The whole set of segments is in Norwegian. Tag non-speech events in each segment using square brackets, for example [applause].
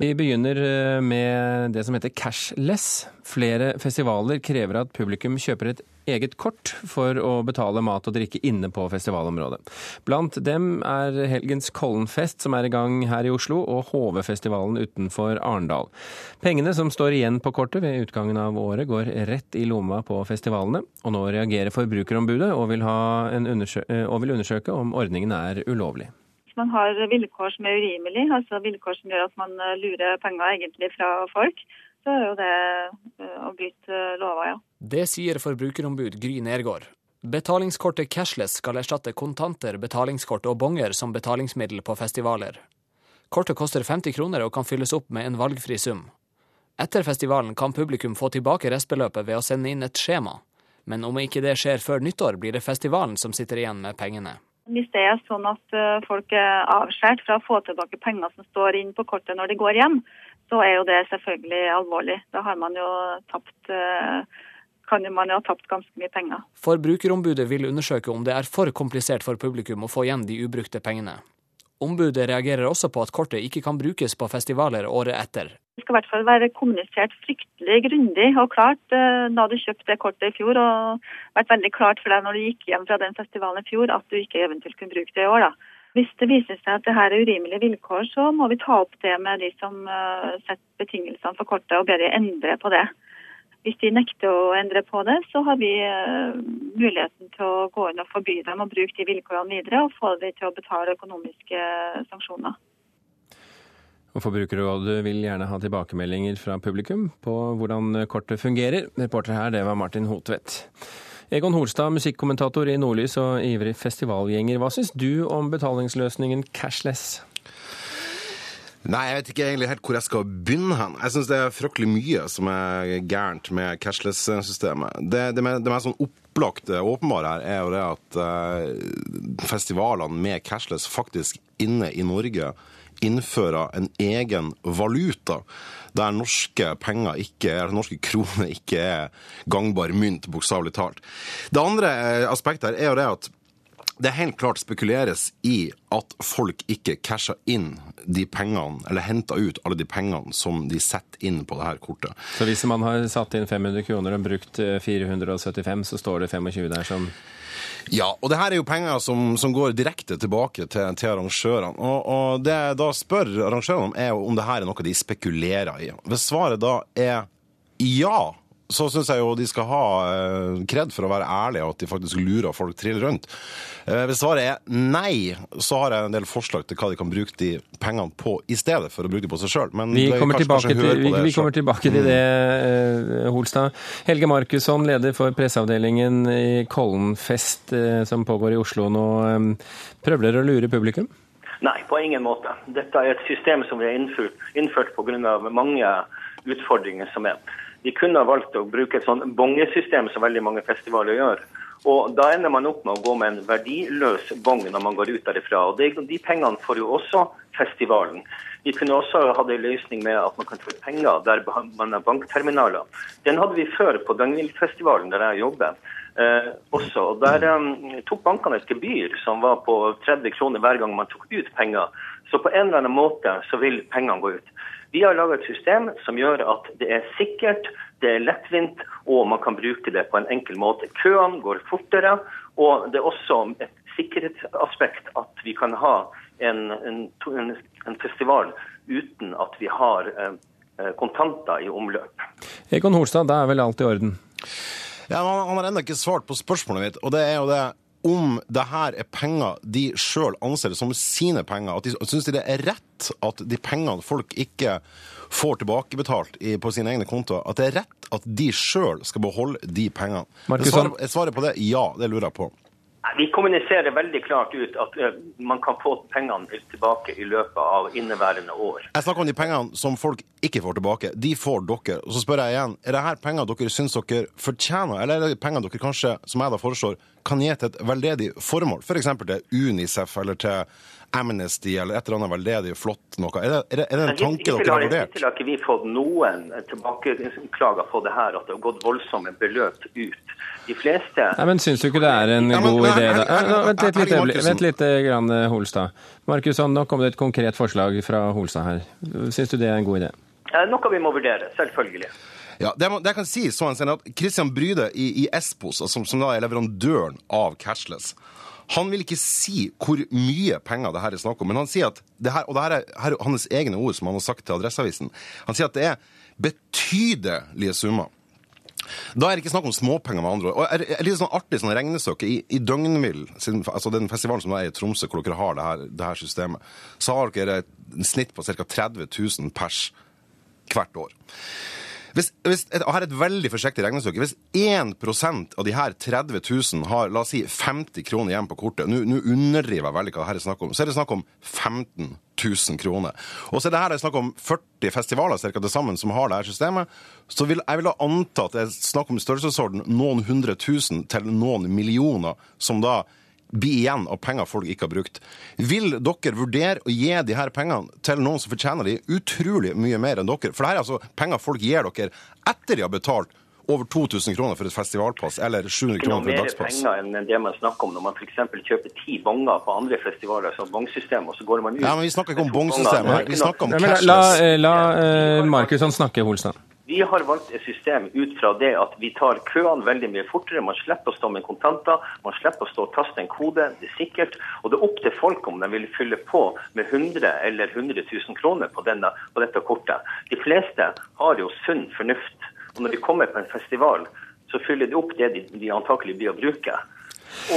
Vi begynner eh, med det som heter cashless. Flere festivaler krever at publikum kjøper et eget kort for å betale mat og drikke inne på festivalområdet. Blant dem er helgens Kollenfest, som er i gang her i Oslo, og HV-festivalen utenfor Arendal. Pengene som står igjen på kortet ved utgangen av året, går rett i lomma på festivalene. Og nå reagerer Forbrukerombudet og vil, undersø og vil undersøke om ordningen er ulovlig. Man har vilkår som er urimelige, altså vilkår som gjør at man lurer penger egentlig fra folk, så er jo det å bryte lover, ja. Det sier forbrukerombud Gry Nergård. Betalingskortet cashless skal erstatte kontanter, betalingskort og bonger som betalingsmiddel på festivaler. Kortet koster 50 kroner og kan fylles opp med en valgfri sum. Etter festivalen kan publikum få tilbake restbeløpet ved å sende inn et skjema, men om ikke det skjer før nyttår, blir det festivalen som sitter igjen med pengene. Hvis det er sånn at folk er avskåret fra å få tilbake penger som står inn på kortet når de går hjem, så er jo det selvfølgelig alvorlig. Da har man jo tapt kan man jo ha tapt ganske mye penger. Forbrukerombudet vil undersøke om det er for komplisert for publikum å få igjen de ubrukte pengene. Ombudet reagerer også på at kortet ikke kan brukes på festivaler året etter. Skal i hvert fall være kommunisert fryktelig grundig og klart da du kjøpte det kortet i fjor, og vært veldig klart for deg når du gikk hjem fra den festivalen i fjor at du ikke eventuelt kunne bruke det i år. da. Hvis det viser seg at det her er urimelige vilkår, så må vi ta opp det med de som setter betingelsene for kortet og ber de endre på det. Hvis de nekter å endre på det, så har vi muligheten til å gå inn og forby dem å bruke de vilkårene videre, og få dem til å betale økonomiske sanksjoner. Og Forbrukerrådet vil gjerne ha tilbakemeldinger fra publikum på hvordan kortet fungerer. Reporter her, det var Martin Hotvedt. Egon Holstad, musikkommentator i Nordlys og ivrig festivalgjenger. Hva syns du om betalingsløsningen cashless? Nei, jeg vet ikke egentlig helt hvor jeg skal begynne hen. Jeg syns det er fryktelig mye som er gærent med cashless-systemet. Det, det, det mest sånn opplagte åpenbare her er jo det at uh, festivalene med cashless faktisk inne i Norge innfører en egen valuta der norske penger ikke er, norske kroner ikke er gangbar mynt, bokstavelig talt. Det andre aspektet her er jo det at det helt klart spekuleres i at folk ikke casher inn de pengene, eller henter ut alle de pengene som de setter inn på det her kortet. Så hvis man har satt inn 500 kroner og brukt 475, så står det 25 der som ja, og det her er jo penger som, som går direkte tilbake til, til arrangørene. Og, og, det jeg da spør arrangørene om, er om det her er noe de spekulerer i. Hvis svaret da er ja, så syns jeg jo de skal ha kred for å være ærlige, og at de faktisk lurer folk trill rundt. Hvis svaret er nei, så har jeg en del forslag til hva de kan bruke de pengene på i stedet for å bruke de på seg sjøl. Men vi kommer, tilbake til, vi, vi kommer tilbake til det, Holstad. Helge Markusson, leder for presseavdelingen i Kollenfest som pågår i Oslo nå. Prøver dere å lure publikum? Nei, på ingen måte. Dette er et system som vi har innført, innført pga. mange utfordringer som er. Vi kunne ha valgt å bruke et sånn bongesystem som veldig mange festivaler gjør. Og Da ender man opp med å gå med en verdiløs bong når man går ut derifra. Og De pengene får jo også festivalen. Vi kunne også hatt en løsning med at man kan få penger der man har bankterminaler. Den hadde vi før på Døgnvillfestivalen, der jeg jobber. Eh, også. Og Der eh, tok bankene et gebyr som var på 30 kroner hver gang man tok ut penger. Så på en eller annen måte så vil pengene gå ut. Vi har laga et system som gjør at det er sikkert, det er lettvint, og man kan bruke det på en enkel måte. Køene går fortere, og det er også et sikkerhetsaspekt at vi kan ha en, en, en festival uten at vi har eh, kontanter i omløp. Egon Holstad, da er vel alt i orden? Ja, Han har ennå ikke svart på spørsmålet mitt, og det er jo det om det her er penger de sjøl anser som sine penger. At de Syns de det er rett at de pengene folk ikke får tilbakebetalt i, på sine egne kontoer, at det er rett at de sjøl skal beholde de pengene? Svaret, svaret på det ja, det lurer jeg på. Vi kommuniserer veldig klart ut at man kan få pengene tilbake i løpet av inneværende år. Jeg snakker om de pengene som folk ikke får tilbake. De får dere. Og så spør jeg igjen, er det her penger dere syns dere fortjener, eller er det penger dere kanskje, som jeg da foreslår, kan gi til et veldedig formål? F.eks. For til Unicef eller til Amnesty eller et eller annet veldedig flott noe. Er det, er det, er det en tanke Hittil dere har vurdert? hittil har ikke vi fått noen tilbakeklager på det her, at det har gått voldsomme beløp ut. De fleste Nei, men Syns du ikke det er en Nei, men- god idé? da? Vent litt. Vent litt, eh, grann, eh, Holstad. Markusson, nå kom det et konkret forslag fra Holstad her. Syns du det er en god idé? Eh, Noe vi må vurdere, selvfølgelig. Ja, det, må, det jeg kan si sånn sett at Christian Bryde i, i Espos, altså, som, som da er leverandøren av cashless, han vil ikke si hvor mye penger det her er snakk om, men han sier at det her, og det her er, hans egne ord som han har sagt til Adresseavisen, han sier at det er betydelige summer. Da er det ikke snakk om småpenger, med andre ord. Og er litt sånn artig sånn regnestykke. I, i Døgnvill, altså den festivalen som er i Tromsø, hvor dere har det her, det her systemet, så har dere et snitt på ca. 30 000 pers hvert år. Hvis, hvis, her er et veldig forsiktig regnestykke. Hvis 1 av de her 30 000 har la oss si 50 kroner igjen på kortet, nå underdriver jeg veldig hva det her er snakk om, så er det snakk om 15 000 kroner. Og så er det her det er snakk om 40 festivaler cirka til sammen som har det her systemet. Så vil, jeg vil da anta at det er snakk om størrelsesorden noen hundre tusen til noen millioner som da blir igjen av penger folk ikke har brukt. Vil dere vurdere å gi de her pengene til noen som fortjener de utrolig mye mer enn dere? For det her er altså penger folk gir dere etter de har betalt over 2000 kroner for et festivalpass, eller 700 kroner for et dagspass. Det er mer penger enn det man snakker om når man f.eks. kjøper ti bonger på andre festivaler, som bongsystem, og så går man ut Ja, men vi snakker ikke om bongsystem her. Vi snakker om cashless. men la la, eh, la eh, Markusson snakke, Holstad. Vi har valgt et system ut fra det at vi tar køene veldig mye fortere. Man slipper å stå med kontanter, man slipper å stå og taste en kode. Det er sikkert. Og det er opp til folk om de vil fylle på med 100 eller 100 000 kroner på, denne, på dette kortet. De fleste har jo sunn fornuft. Og når de kommer på en festival, så fyller de opp det de, de antakelig blir å bruke.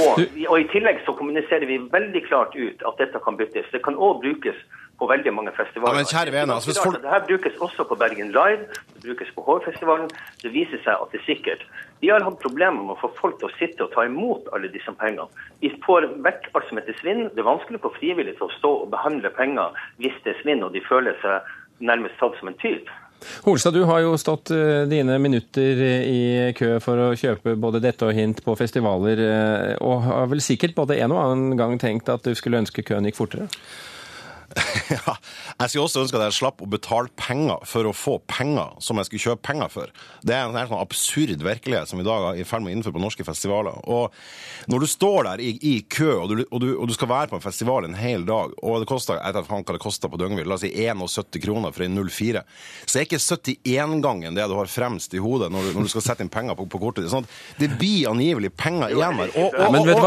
Og, og I tillegg så kommuniserer vi veldig klart ut at dette kan byttes. Det kan òg brukes på veldig mange festivaler. Ja, men kjære vene, altså, hvis folk- Det her brukes også på Bergen Live, det brukes på Hårfestivalen. Det viser seg at det er sikkert. Vi har hatt problemer med å få folk til å sitte og ta imot alle disse pengene. Vi får vekk alt som heter svinn. Det er vanskelig for frivillige til å stå og behandle penger hvis det er svinn og de føler seg nærmest tatt som en tyv. Holstad, du har jo stått eh, dine minutter eh, i kø for å kjøpe både dette og hint på festivaler, eh, og har vel sikkert både en og annen gang tenkt at du skulle ønske køen gikk fortere? [laughs] Ja, jeg skulle også ønske at jeg slapp å betale penger for å få penger som jeg skulle kjøpe penger for. Det er en helt sånn absurd virkelighet som i dag er i ferd med å innføre på norske festivaler. Og når du står der i, i kø, og du, og, du, og du skal være på en festival en hel dag, og det koster jeg vet hva det koster på Døgnvill, la oss si 71 kroner for en 04, så er ikke 71-gangen det du har fremst i hodet når du, når du skal sette inn penger på, på kortet. Sånn det blir angivelig penger igjen der. Og, og, Men og, og,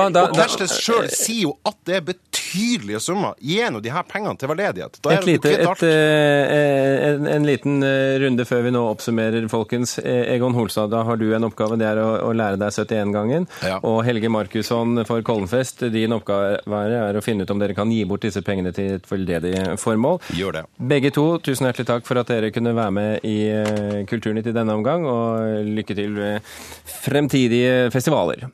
og at det er betydelige summer. Gi nå de her pengene til veldedighet. Da er Et lite, et, eh, en, en liten eh, runde før vi nå oppsummerer, folkens. Eh, Egon Holstad, da har du en oppgave. Det er å, å lære deg 71-gangen. Ja. Og Helge Markusson for Kollenfest, din oppgave er å finne ut om dere kan gi bort disse pengene til et veldedig formål. Gjør det. Begge to, tusen hjertelig takk for at dere kunne være med i eh, Kulturnytt i denne omgang, og lykke til ved fremtidige festivaler.